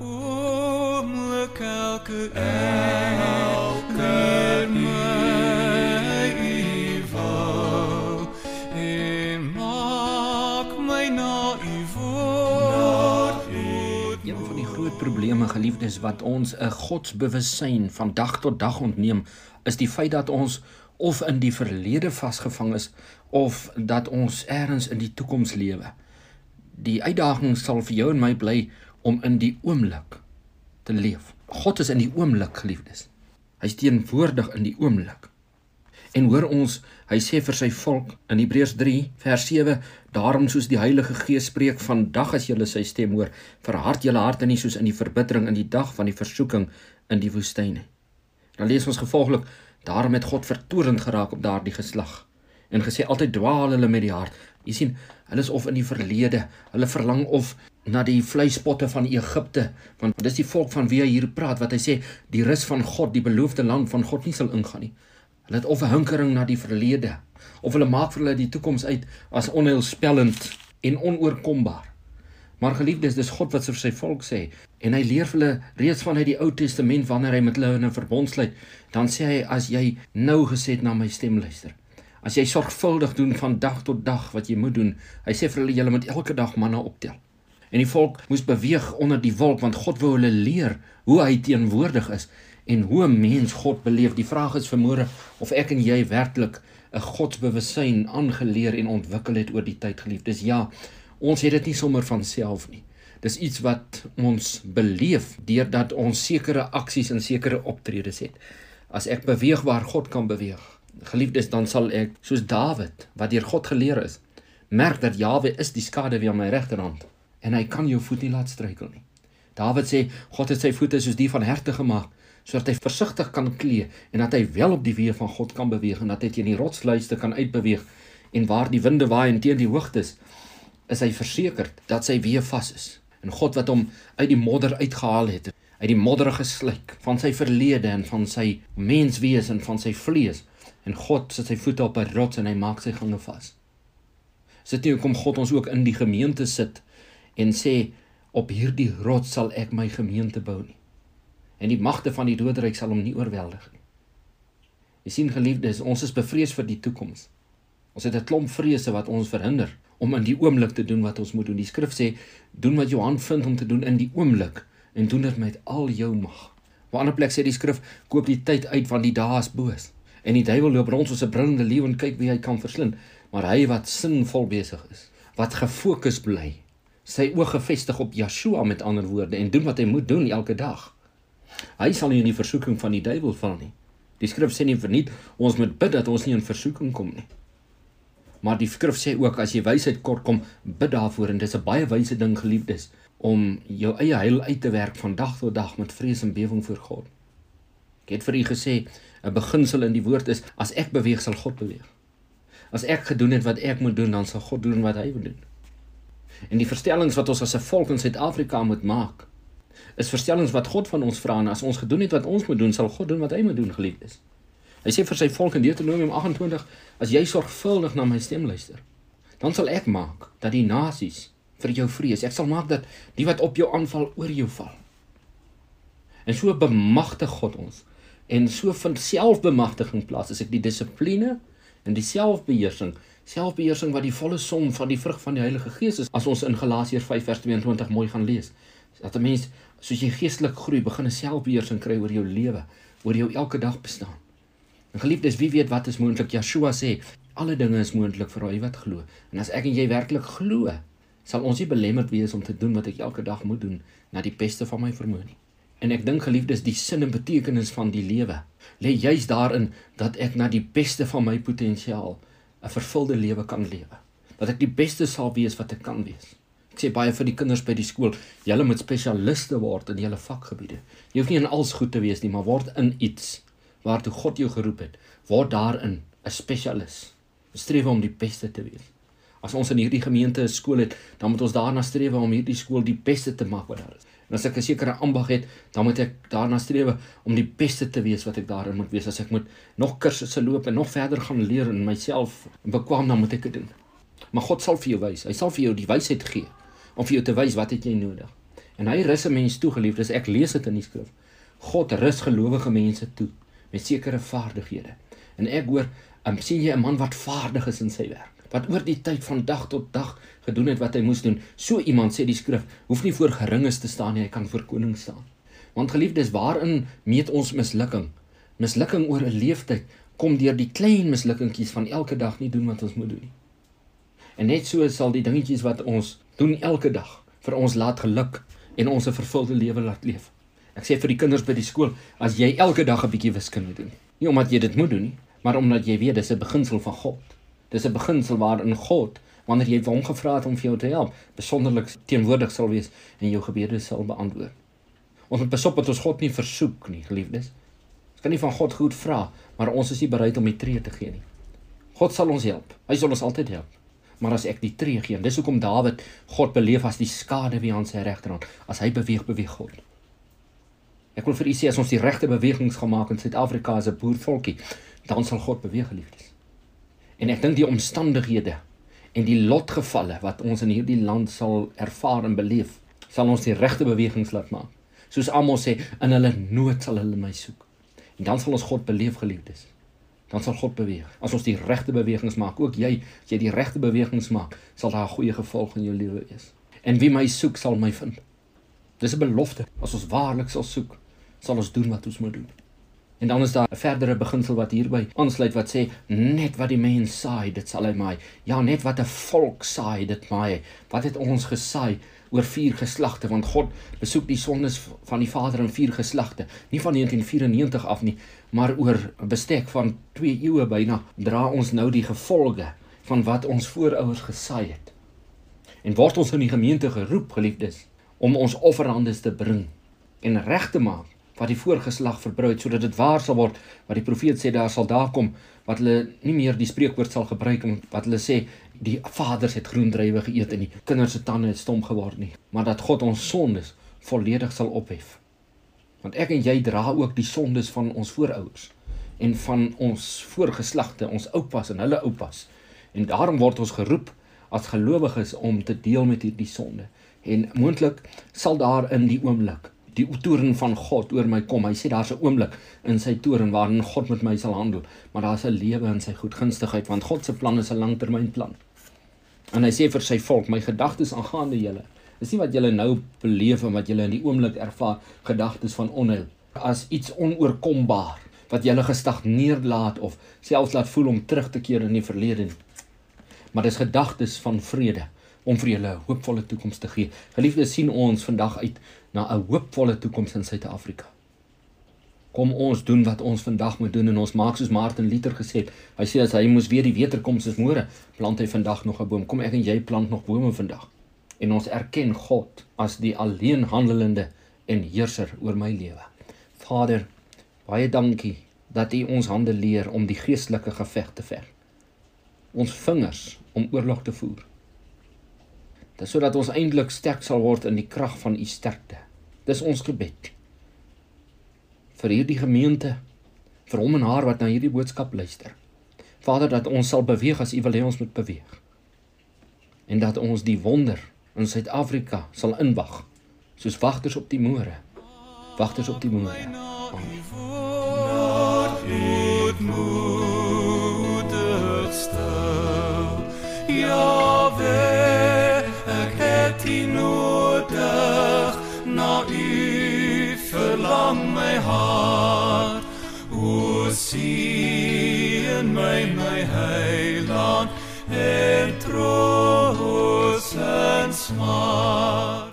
Oomlik elke elke my u wil en maak my na u woord Een van die groot probleme geliefdes wat ons 'n godsbewussyn van dag tot dag ontneem, is die feit dat ons of in die verlede vasgevang is of dat ons eers in die toekoms lewe. Die uitdaging sal vir jou en my bly om in die oomblik te leef. God is in die oomblik, geliefdes. Hy's teenwoordig in die oomblik. En hoor ons, hy sê vir sy volk in Hebreërs 3 vers 7, daarom soos die Heilige Gees spreek, vandag as julle sy stem hoor, verhard julle harte nie soos in die verbittering in die dag van die versoeking in die woestyn nie. Dan lees ons gevolglik, daarom het God vertoornd geraak op daardie geslag en gesê altyd dwaal hulle met die hart. Jy sien, hulle is of in die verlede, hulle verlang of na die vleispotte van Egipte, want dis die volk van wie hy hier praat wat hy sê die rus van God, die beloofde land van God nie sal ingaan nie. Hulle het of 'n hinkering na die verlede of hulle maak vir hulle die toekoms uit as onheilspellend en onoorkombaar. Maar geliefdes, dis God wat vir sy volk sê en hy leer vir hulle reeds vanuit die Ou Testament wanneer hy met hulle in 'n verbond sluit, dan sê hy as jy nou gesed na my stem luister, As jy sorgvuldig doen van dag tot dag wat jy moet doen. Hy sê vir hulle julle moet elke dag manna optel. En die volk moes beweeg onder die wolk want God wou hulle leer hoe hy teenwoordig is en hoe 'n mens God beleef. Die vraag is vermoere of ek en jy werklik 'n godsbewussyn aangeleer en ontwikkel het oor die tyd geliefdes. Ja, ons het dit nie sommer van self nie. Dis iets wat ons beleef deurdat ons sekere aksies en sekere optredes het. As ek beweeg waar God kan beweeg, Geliefdes, dan sal ek soos Dawid wat deur God geleer is, merk dat Jawe is die skade wie aan my regterhand en hy kan jou voet nie laat struikel nie. Dawid sê God het sy voete soos die van herte gemaak sodat hy versigtig kan klee en dat hy wel op die weë van God kan beweeg en dat hy teen die rotsluiste kan uitbeweeg en waar die winde waai en teen die hoogtes is hy versekerd dat sy weë vas is. En God wat hom uit die modder uitgehaal het, uit die modderige sluik van sy verlede en van sy menswees en van sy vlees en God sit sy voete op 'n rots en hy maak sy gange vas. Sit nie hoekom God ons ook in die gemeente sit en sê op hierdie rots sal ek my gemeente bou nie. En die magte van die doderyk sal hom nie oorweldig nie. Jy sien geliefdes, ons is bevrees vir die toekoms. Ons het 'n klomp vrese wat ons verhinder om in die oomblik te doen wat ons moet doen. Die skrif sê, doen wat jou hand vind om te doen in die oomblik en doen dit met al jou mag. Op 'n ander plek sê die skrif, koop die tyd uit want die dae is boos. En die duiwel loop rond soos 'n brullende leeu en kyk wie hy kan verslind. Maar hy wat sinvol besig is, wat gefokus bly, sy oë gefestig op Yeshua met ander woorde en doen wat hy moet doen elke dag. Hy sal nie in die versoeking van die duiwel val nie. Die skrif sê nie verniet ons moet bid dat ons nie in versoeking kom nie. Maar die skrif sê ook as jy wysheid kort kom, bid daarvoor en dis 'n baie wyse ding geliefdes om jou eie heil uit te werk van dag tot dag met vrees en bewering voor God. Ek het vir u gesê 'n beginsel in die woord is as ek beweeg sal God beweeg. As ek gedoen het wat ek moet doen, dan sal God doen wat hy wil doen. En die verstellings wat ons as 'n volk in Suid-Afrika moet maak, is verstellings wat God van ons vra en as ons gedoen het wat ons moet doen, sal God doen wat hy moet doen, geliefdes. Hy sê vir sy volk in Deuteronomium 28, as jy sorgvuldig na my stem luister, dan sal ek maak dat die nasies vir jou vrees. Ek sal maak dat die wat op jou aanval oor jou val. En so bemagtig God ons en so vind selfbemagtiging plaas as ek die dissipline en die selfbeheersing selfbeheersing wat die volle som van die vrug van die Heilige Gees is as ons in Galasiërs 5 vers 22 mooi gaan lees. Dat 'n mens soos jy geestelik groei begin 'n selfbeheersing kry oor jou lewe oor jou elke dag bestaan. En geliefdes wie weet wat is moontlik? Yeshua sê alle dinge is moontlik vir hy wat glo. En as ek en jy werklik glo sal ons nie belemmerd wees om te doen wat ek elke dag moet doen na die beste van my vermoë nie. En ek dink geliefdes, die sin en betekenis van die lewe lê juis daarin dat ek na die beste van my potensiaal 'n vervulde lewe kan lewe. Dat ek die beste sal wees wat ek kan wees. Ek sê baie vir die kinders by die skool, julle moet spesialiste word in julle vakgebiede. Jy hoef nie in alles goed te wees nie, maar word in iets waartoe God jou geroep het. Word daarin 'n spesialis. Streef om die beste te wees. As ons in hierdie gemeente 'n skool het, dan moet ons daarna streef om hierdie skool die beste te maak wat daar is. En as ek 'n sekere ambag het, dan moet ek daarna streef om die beste te wees wat ek daarin moet wees. As ek moet nog kursusse loop en nog verder gaan leer en myself bekwam, dan moet ek dit doen. Maar God sal vir jou wys. Hy sal vir jou die wysheid gee om vir jou te wys wat het jy nodig. En hy rus 'n mens toe, geliefdes, ek lees dit in die skrif. God rus gelowige mense toe met sekere vaardighede. En ek hoor, um, sien jy 'n man wat vaardig is in sy werk, wat oor die tyd van dag tot dag gedoen het wat hy moes doen. So iemand sê die skrif, hoef nie voor geringes te staan nie, hy kan voor koning staan. Want geliefdes, waarin meet ons mislukking? Mislukking oor 'n leeftyd kom deur die klein mislukkingkies van elke dag nie doen wat ons moet doen nie. En net so sal die dingetjies wat ons doen elke dag vir ons laat geluk en ons 'n vervulde lewe laat leef. Ek sê vir die kinders by die skool, as jy elke dag 'n bietjie wiskunde doen, nie omdat jy dit moet doen nie, maar omdat jy weet dis 'n beginsel van God. Dis 'n beginsel waarin God, wanneer jy hom gevra het om vir jou te help, besonderlik teenwoordig sal wees en jou gebede sal beantwoord. Ons moet besop dat ons God nie versoek nie, geliefdes. Ons kan nie van God goed vra, maar ons is nie bereid om die tree te gee nie. God sal ons help. Hy sal ons altyd help maar as ek die tree gee. Dis hoekom Dawid God beleef as die skade wie aan sy regterhand. As hy beweeg, beweeg God. Ek wil vir u sê as ons die regte bewegings gemaak in Suid-Afrika as 'n boervolkie, dan sal God beweeg, geliefdes. En ek dink die omstandighede en die lotgevalle wat ons in hierdie land sal ervaar en beleef, sal ons die regte bewegings laat maak. Soos Amos sê, in hulle nood sal hulle my soek. En dan sal ons God beleef, geliefdes dan sal God beweeg. As ons die regte bewegings maak, ook jy, as jy die regte bewegings maak, sal daar 'n goeie gevolg in jou lewe wees. En wie my soek, sal my vind. Dis 'n belofte. As ons waarlik sal soek, sal ons doen wat ons moet doen. En dan is daar 'n verdere beginsel wat hierby aansluit wat sê net wat die mens saai, dit sal hy maai. Ja, net wat 'n volk saai, dit maai. Wat het ons gesaai oor vier geslagte want God besoek die sondes van die Vader in vier geslagte, nie van 1994 af nie, maar oor 'n bestek van 2 eeue byna dra ons nou die gevolge van wat ons voorouers gesaai het. En word ons in die gemeente geroep, geliefdes, om ons offerhandes te bring en reg te maak wat die voorgeslag verbruik sodat dit waar sal word wat die profeet sê daar sal daar kom wat hulle nie meer die spreekwoord sal gebruik om wat hulle sê die vaders het groen druiwe geëet en die kinders se tande het stom geword nie maar dat God ons sondes volledig sal ophef. Want ek en jy dra ook die sondes van ons voorouers en van ons voorgeslagte ons oupas en hulle oupas. En daarom word ons geroep as gelowiges om te deel met hierdie sonde. En moontlik sal daar in die oomblik die toorn van God oor my kom. Hy sê daar's 'n oomblik in sy toorn waarin God met my sal handel, maar daar's 'n lewe in sy goedgunstigheid want God se plan is 'n langtermynplan. En hy sê vir sy volk, my gedagtes aangaande julle Dis nie wat julle nou beleef en wat julle in die oomblik ervaar, gedagtes van onheil as iets onoorkombaar wat julle gestagneerd of selfs laat voel om terug te keer in die verlede. Maar dis gedagtes van vrede om vir julle 'n hoopvolle toekoms te gee. Geliefdes, sien ons vandag uit na 'n hoopvolle toekoms in Suid-Afrika. Kom ons doen wat ons vandag moet doen en ons maak soos Martin Luther gesê het. Hy sê as hy moes weer die weterkoms is môre, plant hy vandag nog 'n boom. Kom ek en jy plant nog bome vandag en ons erken God as die alleen handelende en heerser oor my lewe. Vader, baie dankie dat U ons hande leer om die geestelike geveg te veg. Ons vingers om oorlog te voer. Dit sodat ons eintlik sterk sal word in die krag van U sterkte. Dis ons gebed. Vir hierdie gemeente, vir hom en haar wat na hierdie boodskap luister. Vader, dat ons sal beweeg as U wil hê ons moet beweeg. En dat ons die wonder in Suid-Afrika sal inwag soos wagters op die môre wagters op die môre Ja, seën my my heiland en troos en smaak.